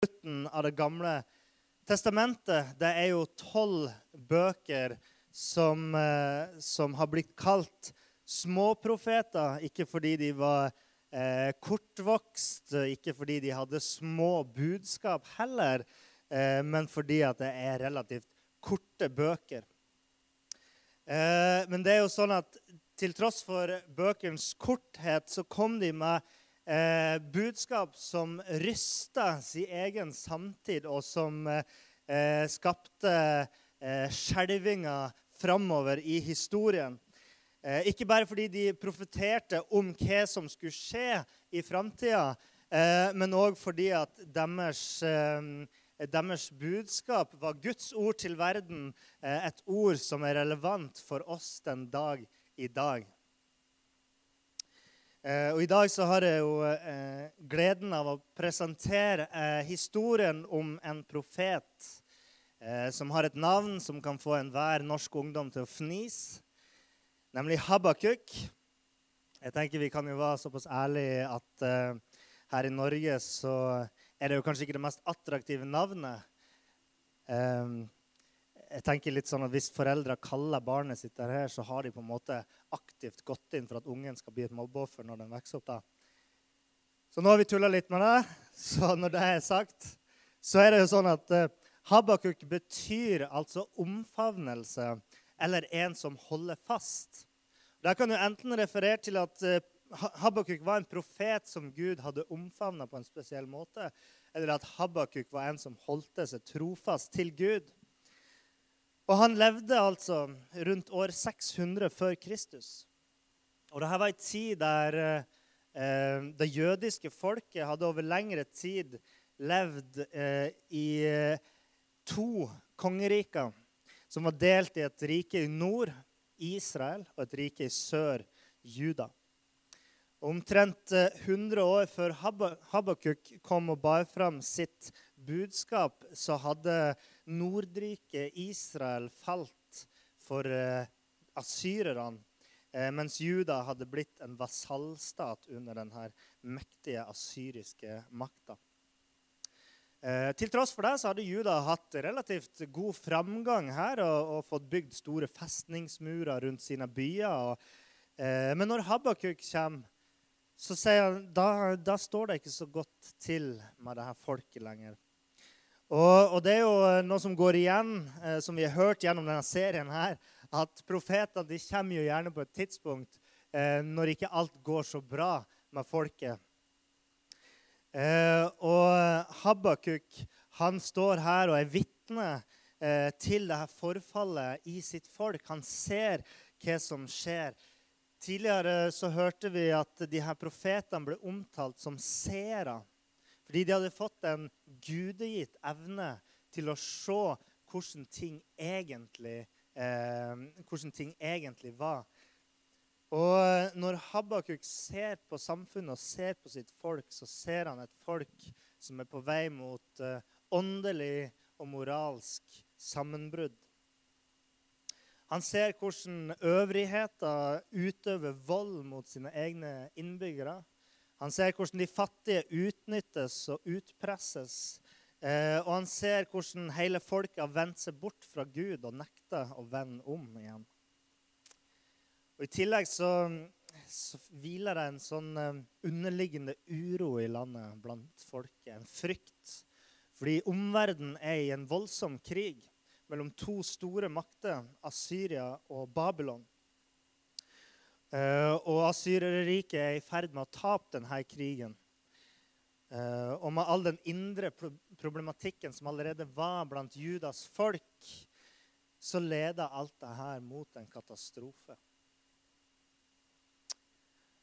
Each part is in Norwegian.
slutten av Det gamle testamentet. Det er jo tolv bøker som, eh, som har blitt kalt småprofeter, ikke fordi de var eh, kortvokst, ikke fordi de hadde små budskap heller, eh, men fordi at det er relativt korte bøker. Eh, men det er jo sånn at til tross for bøkenes korthet, så kom de med eh, budskap som rysta sin egen samtid, og som eh, skapte eh, skjelvinger framover i historien. Eh, ikke bare fordi de profeterte om hva som skulle skje i framtida, eh, men òg fordi at deres, eh, deres budskap var Guds ord til verden, eh, et ord som er relevant for oss den dag i dag. Eh, og I dag så har jeg jo eh, gleden av å presentere historien om en profet som har et navn som kan få enhver norsk ungdom til å fnise nemlig Habakuk. Jeg tenker Vi kan jo være såpass ærlige at uh, her i Norge så er det jo kanskje ikke det mest attraktive navnet. Jeg tenker litt sånn at Hvis foreldre kaller barnet sitt der her, så har de på en måte aktivt gått inn for at ungen skal bli et mobbeoffer når den vokser opp. da. Så nå har vi tulla litt med det. Så når det er sagt, så er det jo sånn at uh, Habakuk betyr altså omfavnelse eller en som holder fast. Der kan du enten referere til at eh, Habakuk var en profet som Gud hadde omfavna på en spesiell måte, eller at Habakuk var en som holdt seg trofast til Gud. Og Han levde altså rundt år 600 før Kristus. Og Dette var en tid der eh, det jødiske folket hadde over lengre tid levd eh, i eh, to kongeriker som var delt i et rike i nord, Israel, og et rike i sør, Juda. Omtrent 100 eh, år før Habakuk kom og bar fram sitt budskap, så hadde Nordriket Israel falt for eh, asyrerne, eh, mens Juda hadde blitt en vasallstat under denne mektige asyriske makta. Eh, til tross for det så hadde Juda hatt relativt god framgang her og, og fått bygd store festningsmurer rundt sine byer. Og, eh, men når Habakuk kommer, så sier han, da, da, står det ikke så godt til med dette folket lenger. Og, og, det er jo noe som går igjen, eh, som vi har hørt gjennom denne serien, her, at profeter de kommer jo gjerne på et tidspunkt eh, når ikke alt går så bra med folket. Eh, og Habakuk han står her og er vitne eh, til dette forfallet i sitt folk. Han ser hva som skjer. Tidligere så hørte vi at de her profetene ble omtalt som seere. Fordi de hadde fått en gudegitt evne til å se hvordan ting egentlig, eh, hvordan ting egentlig var. Og når Habakuk ser på samfunnet og ser på sitt folk, så ser han et folk som er på vei mot uh, åndelig og moralsk sammenbrudd. Han ser hvordan øvrigheter utøver vold mot sine egne innbyggere. Han ser hvordan de fattige utnyttes og utpresses. Eh, og han ser hvordan hele folket har vendt seg bort fra Gud og nekter å vende om igjen. Og I tillegg så, så hviler det en sånn eh, underliggende uro i landet blant folket. En frykt. Fordi omverdenen er i en voldsom krig mellom to store makter, Asyria og Babylon. Uh, og Asyrerriket er i ferd med å tape denne krigen. Uh, og med all den indre problematikken som allerede var blant Judas folk, så leder alt dette mot en katastrofe.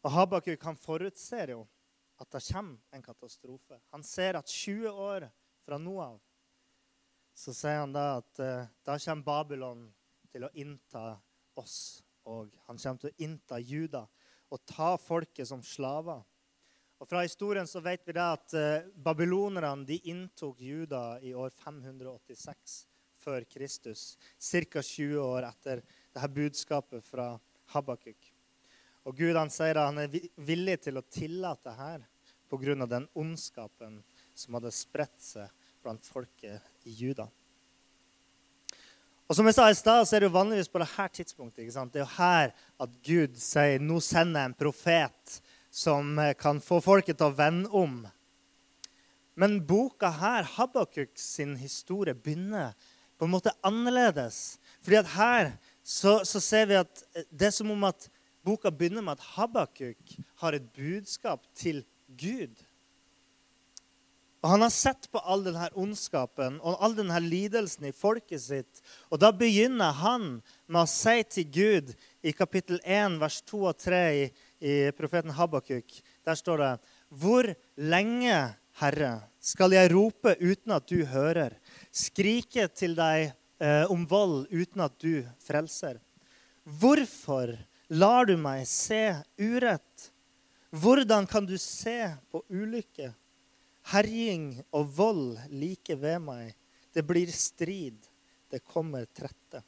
Og Habakuk han forutser jo at det kommer en katastrofe. Han ser at 20 år fra nå av så sier han da at uh, da kommer Babylon til å innta oss. Og han kommer til å innta Juda og ta folket som slaver. Og Fra historien så vet vi da at uh, babylonerne de inntok Juda i år 586 før Kristus. Ca. 20 år etter dette budskapet fra Habakuk. Og Gud han sier at han er villig til å tillate her pga. den ondskapen som hadde spredt seg blant folket i Juda. Og som jeg sa i stad, så er det jo vanligvis på dette tidspunktet. ikke sant? Det er jo her at Gud sier nå sender jeg en profet som kan få folket til å vende om. Men boka her, Habakuk sin historie, begynner på en måte annerledes. Fordi at her så, så ser vi at det er som om at boka begynner med at Habakuk har et budskap til Gud. Og Han har sett på all denne ondskapen og all denne lidelsen i folket sitt. Og Da begynner han med å si til Gud i kapittel 1, vers 2 og 3 i, profeten Habakuk Der står det Hvor lenge, Herre, skal jeg rope uten at du hører? Skrike til deg eh, om vold uten at du frelser? Hvorfor lar du meg se urett? Hvordan kan du se på ulykke? Herjing og vold like ved meg. Det blir strid. Det kommer trette.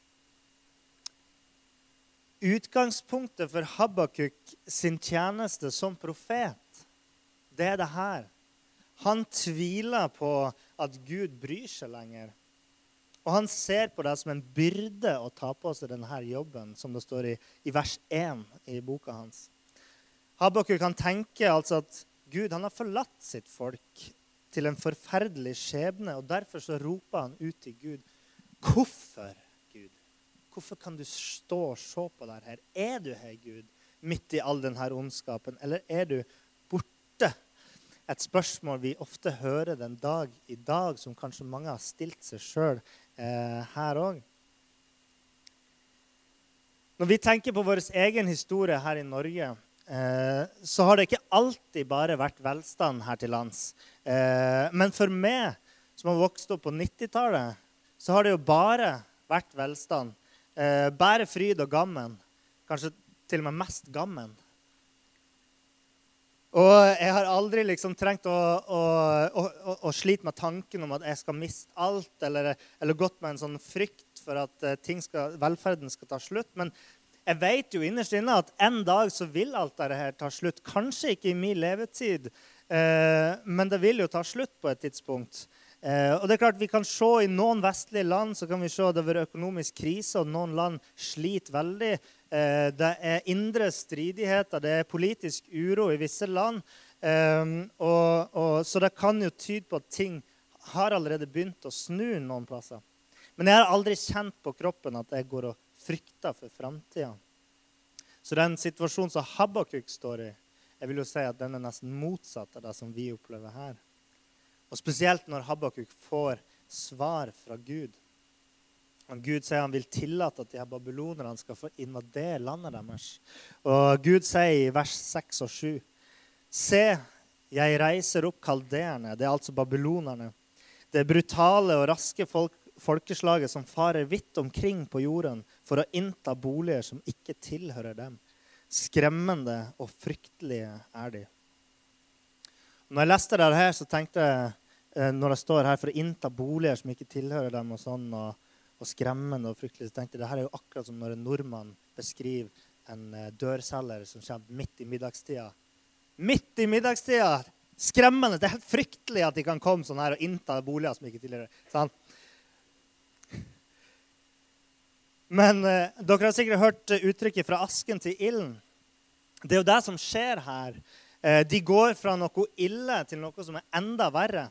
Utgangspunktet for Habakuk sin tjeneste som profet, det er det her. Han tviler på at Gud bryr seg lenger. Og han ser på det som en byrde å ta på seg denne jobben, som det står i, i vers 1 i boka hans. Habakuk kan tenke altså at Gud han har forlatt sitt folk til en forferdelig skjebne. og Derfor så roper han ut til Gud. Hvorfor, Gud? Hvorfor kan du stå og se på det her? Er du her, Gud, midt i all denne ondskapen, eller er du borte? Et spørsmål vi ofte hører den dag i dag, som kanskje mange har stilt seg sjøl eh, her òg. Når vi tenker på vår egen historie her i Norge, så har det ikke alltid bare vært velstand her til lands. Eh, men for meg, som har vokst opp på 90-tallet, så har det jo bare vært velstand. Eh, bare fryd og gammen. Kanskje til og med mest gammen. Og jeg har aldri liksom trengt å, å, å, å, slite med tanken om at jeg skal miste alt, eller, eller gått med en sånn frykt for at skal, velferden skal ta slutt. Men, jeg vet jo innerst inne at en dag så vil alt dette ta slutt. Kanskje ikke i min levetid, eh, men det vil jo ta slutt på et tidspunkt. Eh, og det er klart Vi kan se i noen vestlige land så kan vi se det være økonomisk krise, og noen land sliter veldig. Eh, det er indre stridigheter, det er politisk uro i visse land. Og, og, så det kan jo tyde på at ting har allerede begynt å snu noen plasser. Men jeg har aldri kjent på kroppen at jeg går og frykter for framtida. Så den situasjonen som Habakuk står i, jeg vil jo si at den er nesten motsatt av det som vi opplever her. Og Spesielt når Habakuk får svar fra Gud. Og Gud sier han vil tillate at de her babylonerne skal få invadere landet deres. Og Gud sier i vers 6 og 7.: Se, jeg reiser opp kalderene, det er altså babylonerne. Det brutale og raske folk, folkeslaget som farer vidt omkring på jorden for å innta boliger som ikke tilhører dem. Skremmende og fryktelige er de. Når jeg leste det her, så tenkte jeg eh, når det står her for å innta boliger som ikke tilhører dem, og sånn, og, og skremmende og fryktelig, så tenkte jeg det her er jo akkurat som når en nordmann beskriver en eh, dørselger som kommer midt i middagstida. Midt i middagstida! Skremmende! Det er helt fryktelig at de kan komme sånn her og innta boliger som ikke tilhører. Sånn. Men eh, dere har sikkert hørt uttrykket 'fra asken til ilden'. Det er jo det som skjer her. Eh, de går fra noe ille til noe som er enda verre.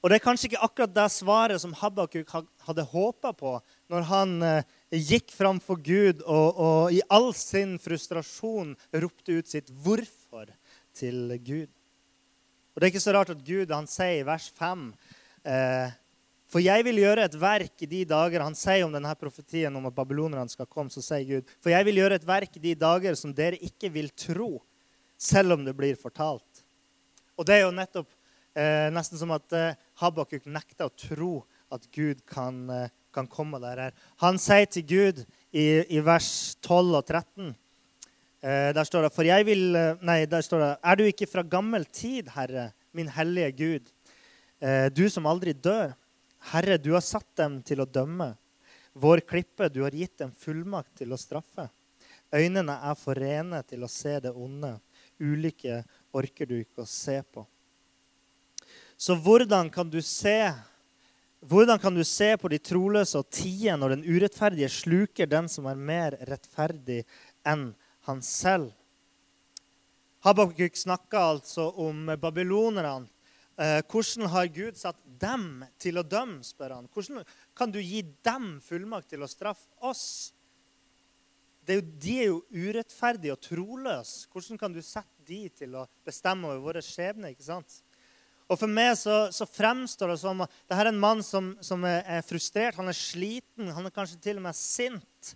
Og Det er kanskje ikke akkurat det svaret som Habakuk hadde håpa på når han eh, gikk fram for Gud og, og, i all sin frustrasjon ropte ut sitt 'hvorfor' til Gud. Og Det er ikke så rart at Gud han sier i vers 5 eh, for jeg vil gjøre et verk i de dager Han sier om denne profetien om at babylonerne skal komme. så sier Gud, For jeg vil gjøre et verk i de dager som dere ikke vil tro, selv om det blir fortalt. Og det er jo nettopp eh, nesten som at eh, Habakuk nekter å tro at Gud kan, eh, kan komme der. Her. Han sier til Gud i, i vers 12 og 13 eh, Der står det vil eh, Nei, der står det Er du ikke fra gammel tid, Herre, min hellige Gud, eh, du som aldri dør? Herre, du har satt dem til å dømme. Vår klippe, du har gitt dem fullmakt til å straffe. Øynene er for rene til å se det onde. Ulike orker du ikke å se på. Så hvordan kan du se hvordan kan du se på de troløse og tie når den urettferdige sluker den som er mer rettferdig enn han selv? Habakuk snakka altså om babylonerne. Eh, hvordan har Gud satt dem til å dømme, spør han. Hvordan kan du gi dem fullmakt til å straffe oss? Er jo, de er jo urettferdige og troløse. Hvordan kan du sette de til å bestemme over våre skjebne? ikke sant? Og For meg så, så fremstår det som at dette er en mann som, som, er frustrert. Han er sliten, han er kanskje til og med sint.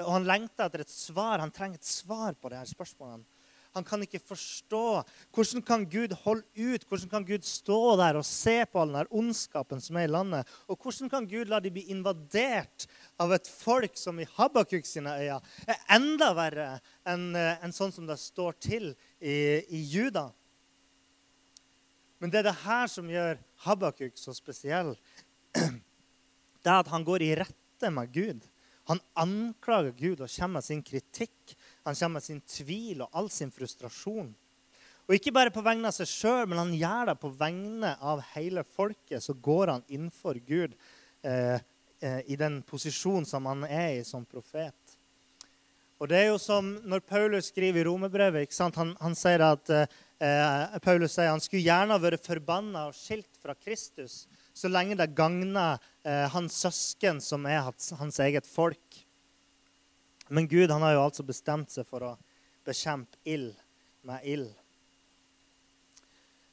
Og han lengter etter et svar. Han trenger et svar på disse spørsmålene. Han kan ikke forstå. Hvordan kan Gud holde ut? Hvordan kan Gud stå der og se på all den ondskapen som er i landet? Og hvordan kan Gud la de bli invadert av et folk som i Habakuk sine øyne er enda verre enn, en sånn som det står til i, i Juda? Men det er det her som gjør Habakuk så spesiell. Det er at han går i rette med Gud. Han anklager Gud og kommer med sin kritikk. Han kommer med sin tvil og all sin frustrasjon. Og ikke bare på vegne av seg sjøl, men han gjør det på vegne av hele folket. Så går han innenfor Gud eh, eh, i den posisjonen som han er i som profet. Og det er jo som når Paulus skriver i romerbrevet. Han, han sier at eh, Paulus sier han skulle gjerne vært forbanna og skilt fra Kristus så lenge det gagner eh, hans søsken, som er hans, eget folk. Men Gud han har jo altså bestemt seg for å bekjempe ild med ild.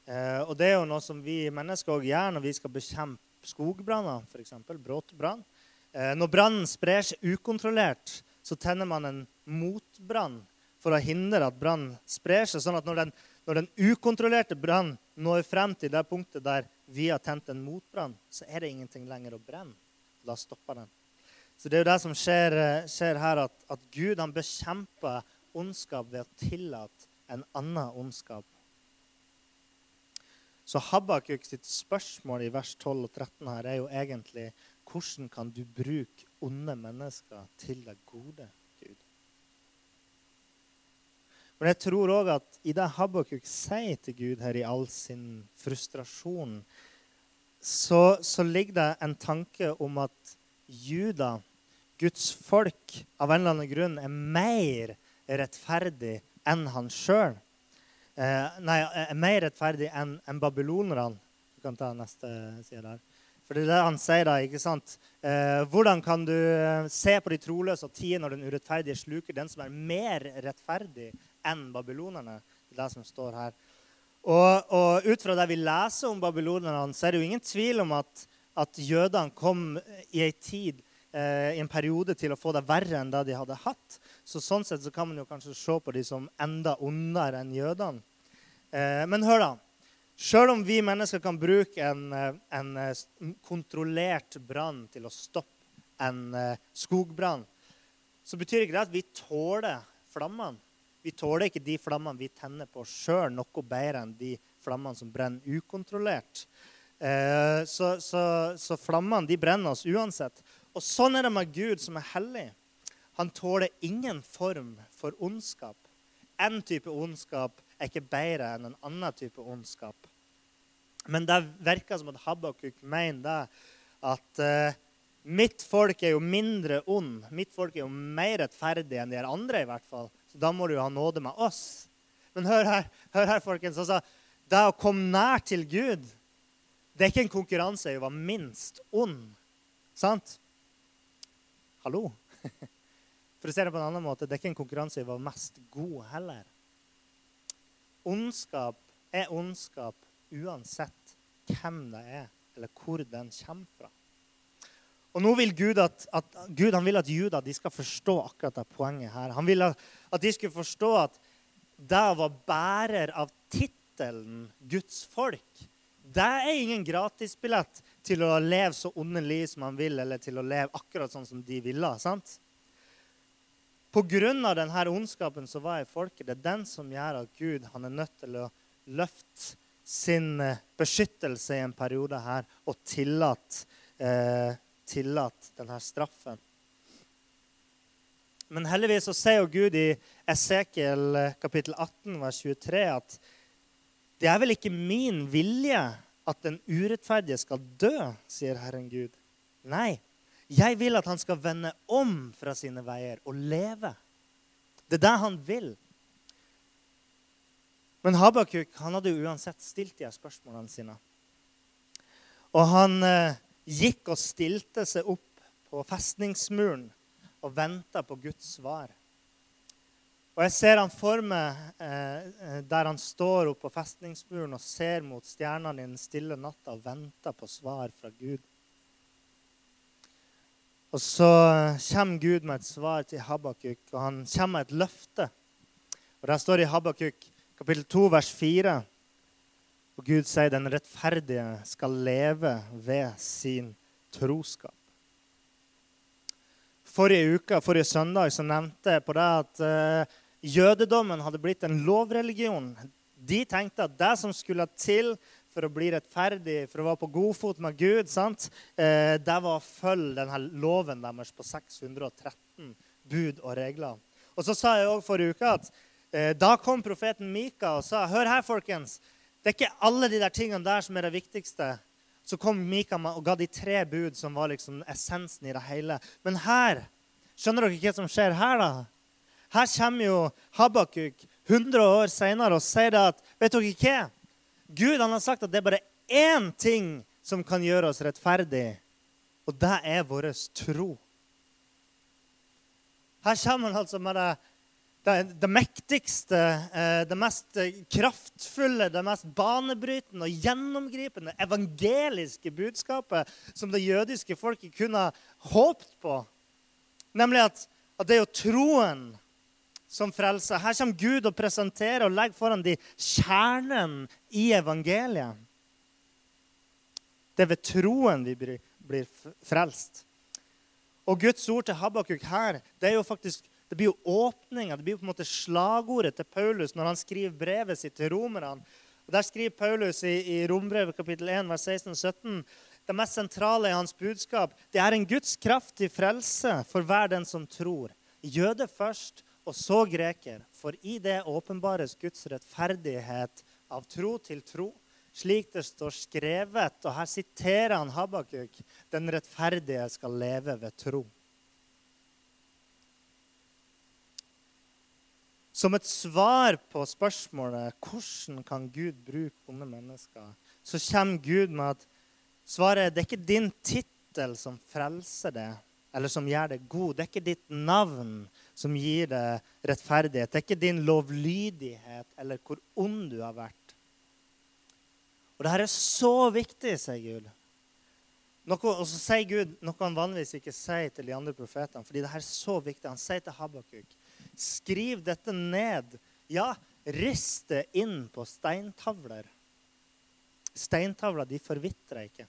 Eh, og det er jo noe som vi mennesker også gjør når vi skal bekjempe skogbranner, f.eks. bråtbrann. Eh, når brannen sprer seg ukontrollert, så tenner man en motbrann for å hindre at brannen sprer seg. sånn at når den når den ukontrollerte brannen når frem til det punktet der vi har tent en motbrann, så er det ingenting lenger å brenne. Da stopper den. Så Det er jo det som skjer, eh, skjer her, at, at Gud han bekjemper ondskap ved å tillate en annen ondskap. Så Habakuk sitt spørsmål i vers 12 og 13 her er jo egentlig hvordan kan du bruke onde mennesker til det gode? Gud? Men jeg tror òg at i det Habakuk sier til Gud her i all sin frustrasjon, så, så, ligger det en tanke om at Juda, Guds folk, av en eller annen grunn er mer rettferdig enn han sjøl. Eh, nei, er mer rettferdig enn en babylonerne. Du kan ta neste side der. For det er det han sier da, ikke sant? Eh, hvordan kan du eh, se på de troløse og tie når den urettferdige sluker den som er mer rettferdig enn babylonerne. Det er det som står her. Og, og, ut fra det vi leser om babylonerne, så er det jo ingen tvil om at, at jødene kom i en tid, eh, i en periode, til å få det verre enn det de hadde hatt. Så sånn sett så kan man jo kanskje se på de som enda ondere enn jødene. Eh, men hør, da. Sjøl om vi mennesker kan bruke en, eh, en kontrollert brann til å stoppe en skogbrann, så betyr ikke det at vi tåler flammene. Vi tåler ikke de flammene vi tenner på sjøl, noe bedre enn de flammene som brenner ukontrollert. Eh, så, så, så, flammene de brenner oss uansett. Og sånn er det med Gud, som er hellig. Han tåler ingen form for ondskap. En type ondskap er ikke bedre enn en annen type ondskap. Men det virker som at Habakuk mener det, at eh, mitt folk er jo mindre ond. Mitt folk er jo mer rettferdig enn de andre. i hvert fall. Så da må du jo ha nåde med oss. Men hør her, hør her folkens. Altså, det å komme nær til Gud, det er ikke en konkurranse i å være minst ond. Sant? Hallo? For å se det på en annen måte, det er ikke en konkurranse i å være mest god heller. Ondskap er ondskap uansett hvem det er, eller hvor den kommer fra. Og nå vil Gud at, at, Gud, vil at Juda de skal forstå akkurat det poenget her. Han vil at, at de skulle forstå at det å være bærer av tittelen Guds folk, det er ingen gratisbillett til å leve så onde liv som han vil, eller til å leve akkurat sånn som de ville. sant? På grunn av denne ondskapen som var i folket, det er den som gjør at Gud han er nødt til å løfte sin eh, beskyttelse i en periode her og tillate eh, tillat denne straffen. Men heldigvis så sier jo Gud i Esekiel kapittel 18, vers 23 at det er vel ikke min vilje at den urettferdige skal dø, sier Herren Gud. Nei, jeg vil at han skal vende om fra sine veier og leve. Det er det han vil. Men Habakuk han hadde jo uansett stilt de her spørsmålene sine. Og han eh, gikk og stilte seg opp på festningsmuren og venta på Guds svar. Og jeg ser han for meg eh, eh, der han står oppe på festningsmuren og ser mot stjernene i den stille natta og venter på svar fra Gud. Og så kommer Gud med et svar til Habakuk, og han kommer med et løfte. Og Der står det i Habakuk kapittel 2, vers 4. Og Gud sier den rettferdige skal leve ved sin troskap. Forrige uke, forrige søndag så nevnte jeg på det at uh, jødedommen hadde blitt en lovreligion. De tenkte at det som skulle til for å bli rettferdig, for å være på god fot med Gud, sant? Eh, det var å følge denne loven deres på 613 bud og regler. Og så sa jeg òg forrige uke at eh, da kom profeten Mika og sa Hør her, folkens. Det er ikke alle de der tingene der som er det viktigste. Så kom Mika og ga de tre bud som var liksom essensen i det hele. Men her Skjønner dere hva som skjer her, da? Her kommer jo Habakuk 100 år senere og sier at vet dere hva? Gud han har sagt at det er bare én ting som kan gjøre oss rettferdige, og det er vår tro. Her kommer han altså med det, det, det mektigste, eh, det mest kraftfulle, det mest banebrytende og gjennomgripende evangeliske budskapet som det jødiske folket kunne håpt på. Nemlig at, at det er jo troen som frelser. Her kommer Gud og presenterer og legger foran de kjernen i evangeliet. Det er ved troen vi blir frelst. Og Guds ord til Habakuk her det er jo faktisk, det blir jo åpninga, det blir jo på en måte slagordet til Paulus når han skriver brevet sitt til romerne. Og Der skriver Paulus i, i Rombrevet kapittel 1, vers 16 og 17 det mest sentrale i hans budskap det er en Guds kraftig frelse for hver den som tror. Jøde først og så greker. For i det åpenbares Guds rettferdighet av tro til tro, slik det står skrevet. Og her siterer han Habakuk. Den rettferdige skal leve ved tro. Som et svar på spørsmålet hvordan kan Gud bruke onde mennesker, så kommer Gud med at svaret det er ikke din tittel som frelser det, eller som gjør deg god. Det er ikke ditt navn som gir deg rettferdighet. Det er ikke din lovlydighet eller hvor ond du har vært. Og dette er så viktig, sier Gud. Noe, og så sier Gud noe han vanligvis ikke sier til de andre profetene. fordi dette er så viktig. Han sier til Habakuk skriv dette ned. Ja, rist det inn på steintavler. Steintavler de forvitrer ikke.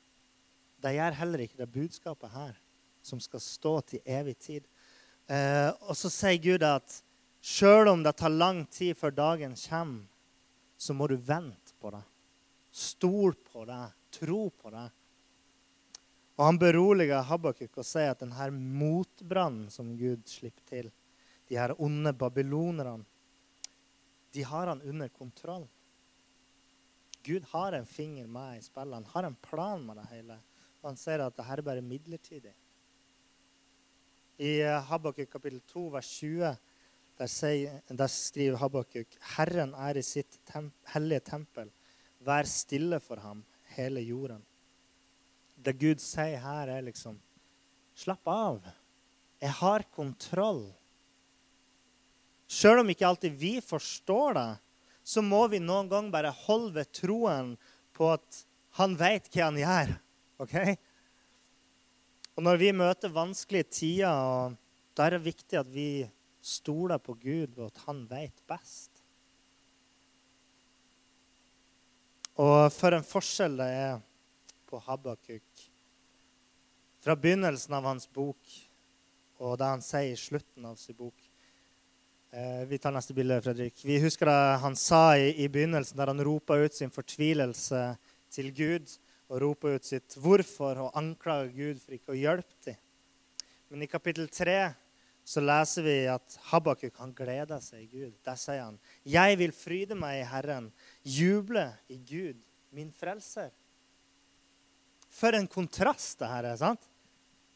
De gjør heller ikke det budskapet her, som skal stå til evig tid. Eh, og så sier Gud at sjøl om det tar lang tid før dagen kommer, så må du vente på det. Stol på det. Tro på det. Og han beroliger Habakuk og sier at denne motbrannen som Gud slipper til, de her onde babylonerne, de har han under kontroll. Gud har en finger med i spillet. Han har en plan med det hele. Og han sier at dette er bare midlertidig. I Habakuk kapittel 2, vers 20, der, sier, der skriver Habakuk Herren er i sitt tem hellige tempel. Vær stille for ham, hele jorden. Det Gud sier her, er liksom Slapp av. Jeg har kontroll. Sjøl om ikke alltid vi forstår det, så må vi noen gang bare holde ved troen på at han veit hva han gjør. Okay? Og når vi møter vanskelige tider, da er det viktig at vi stoler på Gud og at han vet best. Og for en forskjell det er på Habakuk. Fra begynnelsen av hans bok og det han sier i slutten av sin bok. Eh, vi tar neste bilde, Fredrik. Vi husker det han sa i, i begynnelsen, der han ropa ut sin fortvilelse til Gud og roper ut sitt hvorfor og anklager Gud for ikke å hjelpe dem. Men i kapittel 3 så leser vi at Habakuk han gleder seg i Gud. Der sier han, 'Jeg vil fryde meg i Herren, juble i Gud, min frelser'. For en kontrast det her er. sant?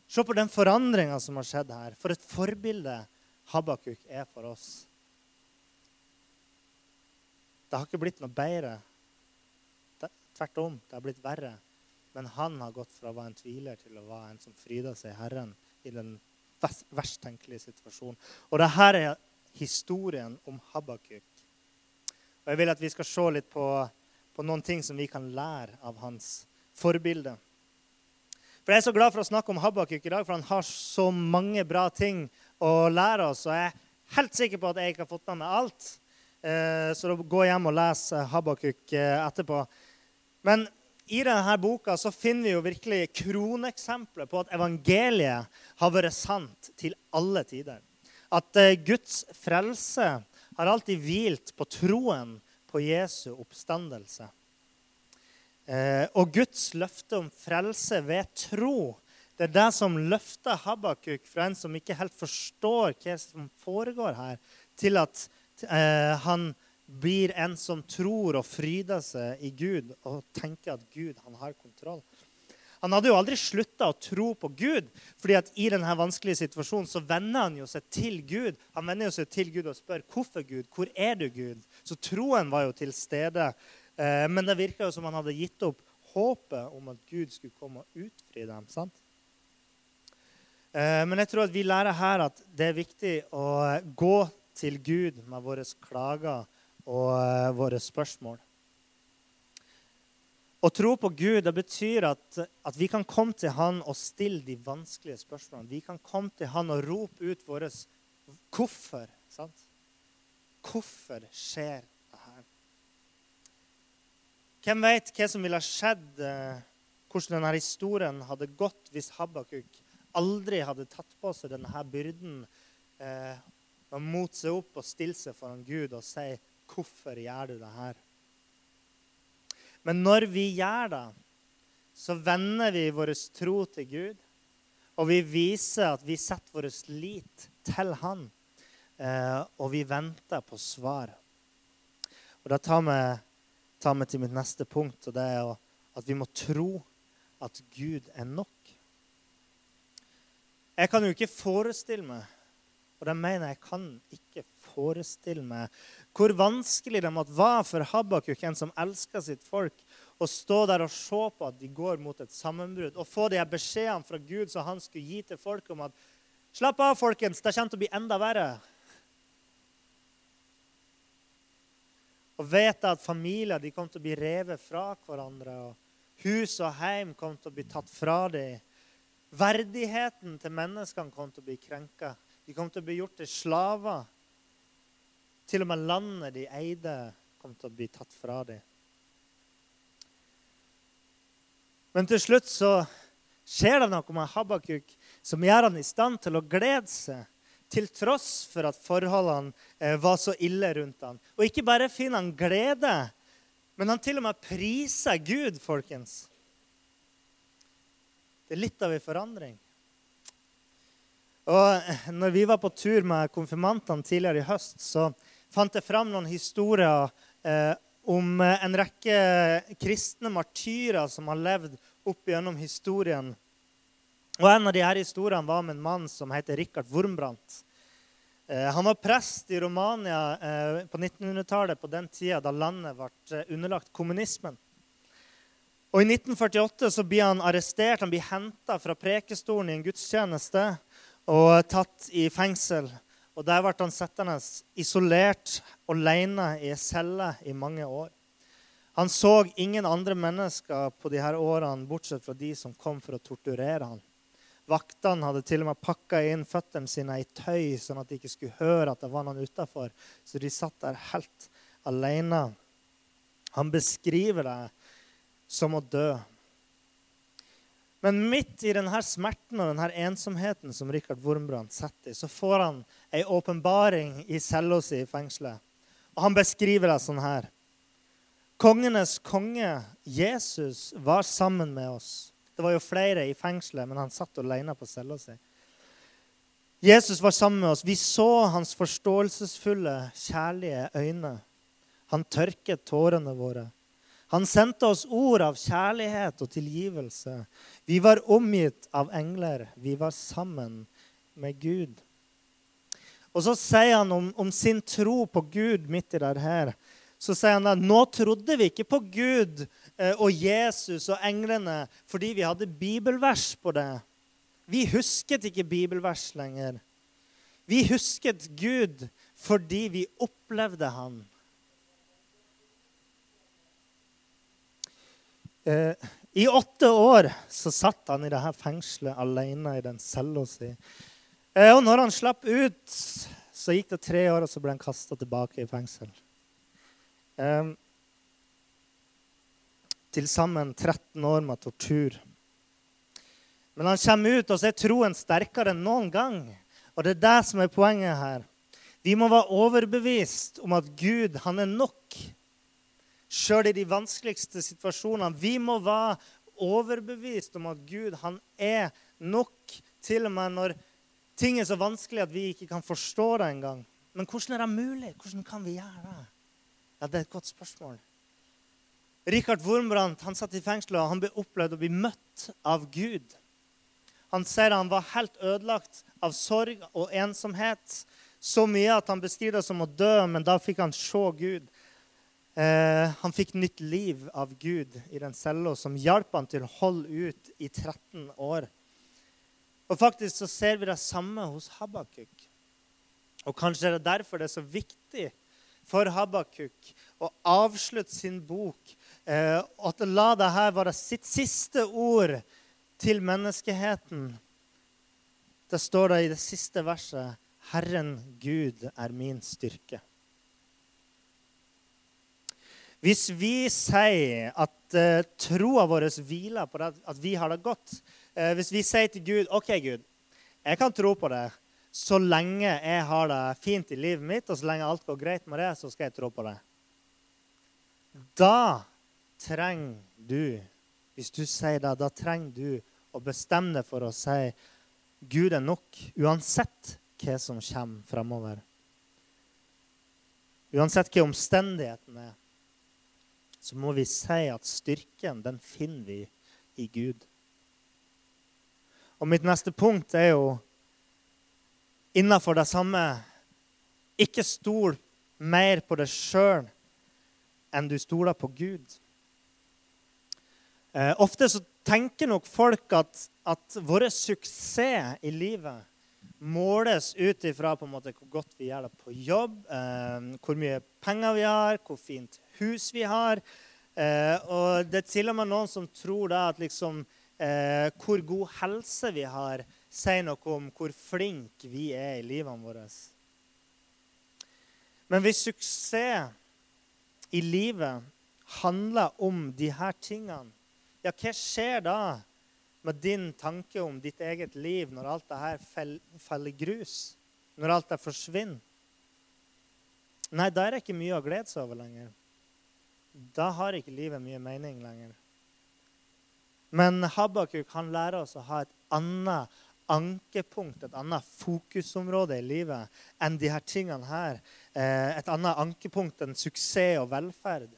Se på den forandringa som har skjedd her. For et forbilde Habakuk er for oss. Det har ikke blitt noe bedre. Tvert om, det har blitt verre. Men han har gått fra å være en tviler til å være en som fryder seg i Herren i den verst tenkelige situasjonen. Og dette er historien om Habakuk. Og Jeg vil at vi skal se litt på, på noen ting som vi kan lære av hans forbilde. For Jeg er så glad for å snakke om Habakuk i dag, for han har så mange bra ting å lære oss. Og jeg er helt sikker på at jeg ikke har fått med meg alt. Eh, så gå hjem og les Habakuk eh, etterpå. Men i denne boka så finner vi jo virkelig kroneksempler på at evangeliet har vært sant til alle tider. At eh, Guds frelse har alltid hvilt på troen på Jesu oppstandelse. Og Guds løfte om frelse ved tro det er det som løfter Habakuk fra en som ikke helt forstår hva som foregår her, til at Eh, han blir en som tror og fryder seg i Gud og tenker at Gud han har kontroll. Han hadde jo aldri slutta å tro på Gud, fordi at i denne vanskelige situasjonen så vender han jo seg til Gud. Han vender jo seg til Gud og spør hvorfor Gud, hvor er du, Gud? Så troen var jo til stede. Eh, men det virka jo som han hadde gitt opp håpet om at Gud skulle komme og utfri dem. sant? Eh, men jeg tror at vi lærer her at det er viktig å gå til Gud med våre klager og uh, våre spørsmål. Å tro på Gud det betyr at, at, vi kan komme til Han og stille de vanskelige spørsmålene. Vi kan komme til Han og rope ut våre hvorfor. Sant? Hvorfor skjer det her? Hvem vet hva som ville skjedd, uh, hvordan denne historien hadde gått hvis Habakuk aldri hadde tatt på seg denne byrden uh, og mot seg opp og stille seg foran Gud og si 'Hvorfor gjør du det her?' Men når vi gjør det, så vender vi vår tro til Gud, og vi viser at vi setter vår lit til Han, eh, og vi venter på svar. Og Det tar meg, tar meg til mitt neste punkt, og det er at vi må tro at Gud er nok. Jeg kan jo ikke forestille meg og det mener jeg kan ikke forestille meg hvor vanskelig det måtte være for Habakuk, en som elsker sitt folk, å stå der og se på at de går mot et sammenbrudd, og få de beskjedene fra Gud som han skulle gi til folk om at Slapp av, folkens, det kommer til å bli enda verre. Og vite at familier de kom til å bli revet fra hverandre, og hus og heim kom til å bli tatt fra dem. Verdigheten til menneskene kom til å bli krenka. De kom til å bli gjort til slaver. Til og med landet de eide, kom til å bli tatt fra dem. Men til slutt så skjer det noe med Habakuk som gjør han i stand til å glede seg, til tross for at forholdene eh, var så ille rundt han. Og ikke bare finner han glede, men han til og med priser Gud, folkens. Det er litt av en forandring. Og når vi var på tur med konfirmantene tidligere i høst, så fant jeg fram noen historier eh, om en rekke kristne martyrer som har levd opp gjennom historien. Og En av de her historiene var om en mann som heter Rikard Wormbrandt. Eh, han var prest i Romania eh, på 1900-tallet, på den tida da landet ble eh, underlagt kommunismen. Og I 1948 så blir han arrestert, han blir henta fra prekestolen i en gudstjeneste og tatt i fengsel. Og Der ble han sittende isolert, alene i ei celle i mange år. Han så ingen andre mennesker på de her årene, bortsett fra de som kom for å torturere ham. Vaktene hadde til og med pakka inn føttene sine i tøy, sånn at de ikke skulle høre at det var noen utafor. Så de satt der helt alene. Han beskriver det som å dø. Men midt i denne smerten og denne ensomheten som Rikard Wormbrand setter i, så får han ei åpenbaring i cella si i fengselet. Og han beskriver det sånn her. Kongenes konge, Jesus, var sammen med oss. Det var jo flere i fengselet, men han satt alene på cella si. Jesus var sammen med oss. Vi så hans forståelsesfulle, kjærlige øyne. Han tørket tårene våre. Han sendte oss ord av kjærlighet og tilgivelse. Vi var omgitt av engler. Vi var sammen med Gud. Og så sier han om, om sin tro på Gud midt i det her. Så sier han at nå trodde vi ikke på Gud eh, og Jesus og englene fordi vi hadde bibelvers på det. Vi husket ikke bibelvers lenger. Vi husket Gud fordi vi opplevde han. Eh, I åtte år så satt han i dette fengselet alene i den cella si. Eh, og når han slapp ut, så gikk det tre år, og så ble han kasta tilbake i fengsel. Eh, Til sammen 13 år med tortur. Men han kommer ut, og så er troen sterkere enn noen gang. Og det er det som er poenget her. Vi må være overbevist om at Gud, han er nok sjøl i de vanskeligste situasjonene. Vi må være overbevist om at Gud han er nok, til og med når ting er så vanskelig at vi ikke kan forstå det engang. Men hvordan er det mulig? Hvordan kan vi gjøre det? Ja, Det er et godt spørsmål. Richard Wormbrandt han satt i fengsel og han ble opplevd å bli møtt av Gud. Han sier han var helt ødelagt av sorg og ensomhet. Så mye at han beskriver det som å dø, men da fikk han se Gud. Eh, han fikk nytt liv av Gud i den cella, som hjalp han til å holde ut i 13 år. Og faktisk så ser vi det samme hos Habakuk. Og kanskje er det derfor det er så viktig for Habakuk å avslutte sin bok. Eh, at la dette være sitt siste ord til menneskeheten. Det står det i det siste verset Herren Gud er min styrke. Hvis vi sier at uh, troa vår hviler på det, at vi har det godt uh, Hvis vi sier til Gud OK, Gud, jeg kan tro på det så lenge jeg har det fint i livet mitt, og så lenge alt går greit med det, så skal jeg tro på det. Da trenger du, hvis du sier det, da trenger du å bestemme deg for å si Gud er nok, uansett hva som kommer framover. Uansett hva omstendighetene er så må vi si at styrken, den finner vi i Gud. Og mitt neste punkt er jo innafor det samme Ikke stol mer på deg sjøl enn du stoler på Gud. Eh, ofte så tenker nok folk at, at vår suksess i livet måles ut ifra hvor godt vi gjør det på jobb, eh, hvor mye penger vi har, hvor fint hus vi har. Eh, og det er til og med noen som tror da at liksom, eh, hvor god helse vi har, sier noe om hvor flinke vi er i livene våre. Men hvis suksess i livet handler om de her tingene, ja, hva skjer da med din tanke om ditt eget liv når alt det her faller grus? Når alt det forsvinner? Nei, da er det ikke mye å glede seg over lenger da har ikke livet mye mening lenger. Men Habakuk han lærer oss å ha et annet ankepunkt, et annet fokusområde i livet enn de her tingene her. Eh, et annet ankepunkt enn suksess og velferd.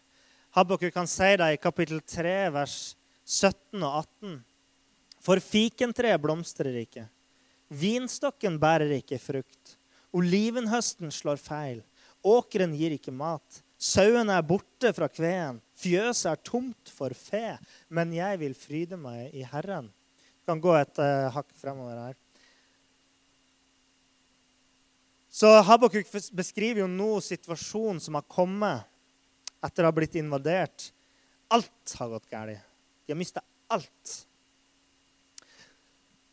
Habakuk kan si det i kapittel 3, vers 17 og 18. For fikentreet blomstrer ikke. Vinstokken bærer ikke frukt. Olivenhøsten slår feil. Åkeren gir ikke mat. Sauene er borte fra kveen, fjøset er tomt for fe. Men jeg vil fryde meg i Herren. Du kan gå et uh, hakk fremover her. Så Habakuk beskriver jo nå situasjonen som har kommet etter å ha blitt invadert. Alt har gått galt. De har mista alt.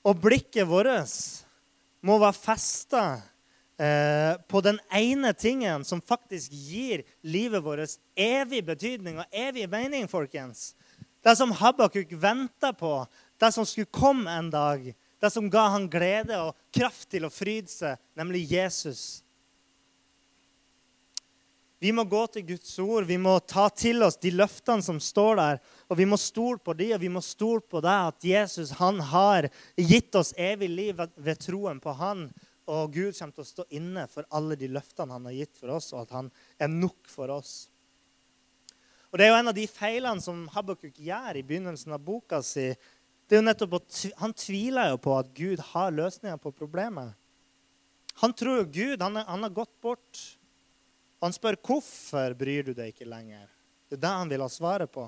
Og blikket vårt må være festa Eh, på den ene tingen som faktisk gir livet vårt evig betydning og evig mening, folkens. Det som Habakuk venta på, det som skulle komme en dag. Det som ga han glede og kraft til å fryde seg, nemlig Jesus. Vi må gå til Guds ord, vi må ta til oss de løftene som står der. Og vi må stole på de, og vi må stole på det at Jesus han har gitt oss evig liv ved troen på han. Og Gud kommer til å stå inne for alle de løftene han har gitt for oss, og at han er nok for oss. Og Det er jo en av de feilene som Habakuk gjør i begynnelsen av boka si. Det er jo nettopp at Han tviler jo på at Gud har løsninger på problemet. Han tror jo Gud han, er, han har gått bort. Han spør hvorfor bryr du deg ikke lenger. Det er det han vil ha svaret på.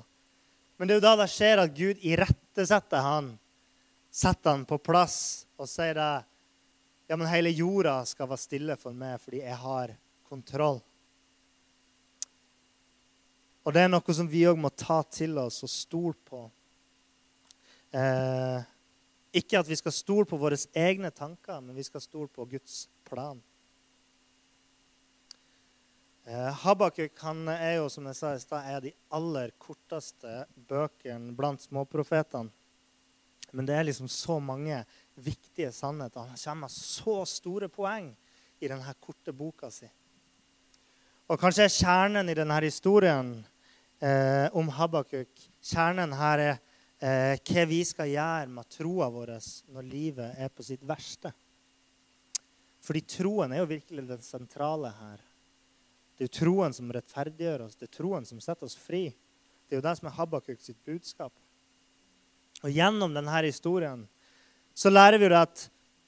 Men det er jo da det skjer at Gud irettesetter han, setter han på plass og sier det ja, men hele jorda skal være stille for meg fordi jeg har kontroll. Og det er noe som vi òg må ta til oss og stole på. Eh, ikke at vi skal stole på våre egne tanker, men vi skal stole på Guds plan. Eh, Habakuk han er jo, som jeg sa i stad, de aller korteste bøkene blant småprofetene. Men det er liksom så mange viktige sannheter. Han kommer med så store poeng i denne korte boka si. Og kanskje er kjernen i denne historien eh, om Habakuk Kjernen her er eh, hva vi skal gjøre med troa vår når livet er på sitt verste. Fordi troen er jo virkelig den sentrale her. Det er jo troen som rettferdiggjør oss. Det er troen som setter oss fri. Det er jo det som er Habakuk sitt budskap. Og gjennom denne historien så lærer vi at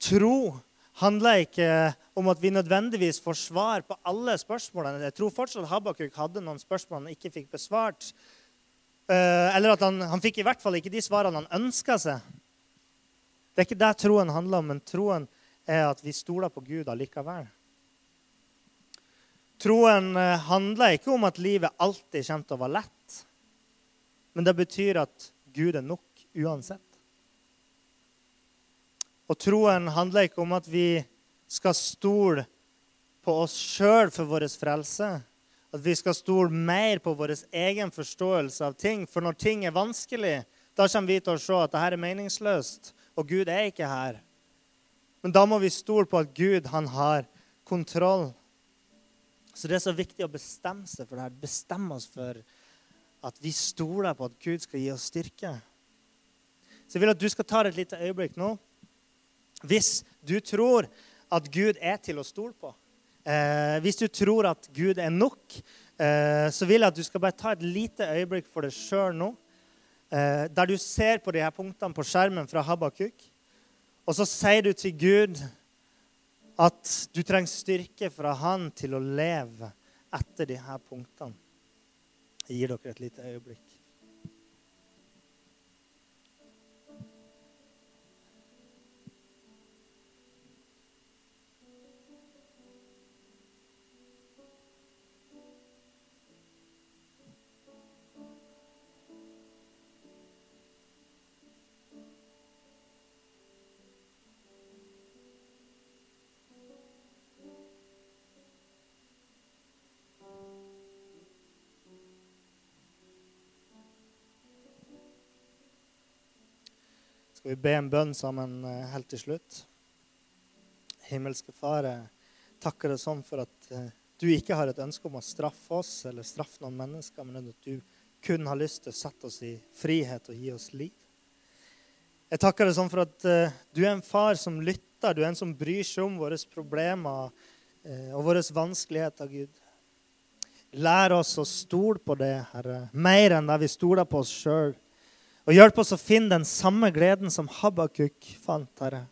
tro handler ikke om at vi nødvendigvis får svar på alle spørsmålene. Jeg tror fortsatt Habakuk hadde noen spørsmål han ikke fikk besvart. Eh, eller at han, han fikk i hvert fall ikke de svarene han ønska seg. Det er ikke det troen handler om, men troen er at vi stoler på Gud allikevel. Troen eh, handler ikke om at livet alltid kommer til å være lett. Men det betyr at Gud er nok uansett. Og troen handler ikke om at vi skal stole på oss sjøl for vår frelse. At vi skal stole mer på vår egen forståelse av ting. For når ting er vanskelig, da kommer vi til å se at dette er meningsløst, og Gud er ikke her. Men da må vi stole på at Gud han har kontroll. Så det er så viktig å bestemme seg for det her. Bestemme oss for at vi stoler på at Gud skal gi oss styrke. Så jeg vil at du skal ta et lite øyeblikk nå. Hvis du tror at Gud er til å stole på, eh, hvis du tror at Gud er nok, eh, så vil jeg at du skal bare ta et lite øyeblikk for deg sjøl nå. Eh, der du ser på de her punktene på skjermen fra Habakuk. Og så sier du til Gud at du trenger styrke fra Han til å leve etter de her punktene. Jeg gir dere et lite øyeblikk. Skal vi be en bønn sammen eh, helt til slutt. Himmelske Far, jeg takker deg sånn for at eh, du ikke har et ønske om å straffe oss eller straffe noen mennesker, men at du kun har lyst til å sette oss i frihet og gi oss liv. Jeg takker deg sånn for at du er en far som lytter, du er en som bryr seg om våre problemer og våre vanskeligheter, Gud. Lær oss å stole på det, Herre, mer enn det vi stoler på oss sjøl. Og hjelp oss å finne den samme gleden som Habakuk fant, Herre.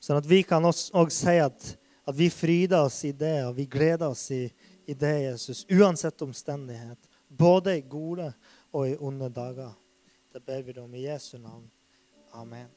Sånn at vi kan òg si at, at, vi fryder oss i det, og vi gleder oss i, i det, Jesus, uansett omstendighet. Både i gode og i onde dager. Det ber vi deg om i Jesu navn. Amen.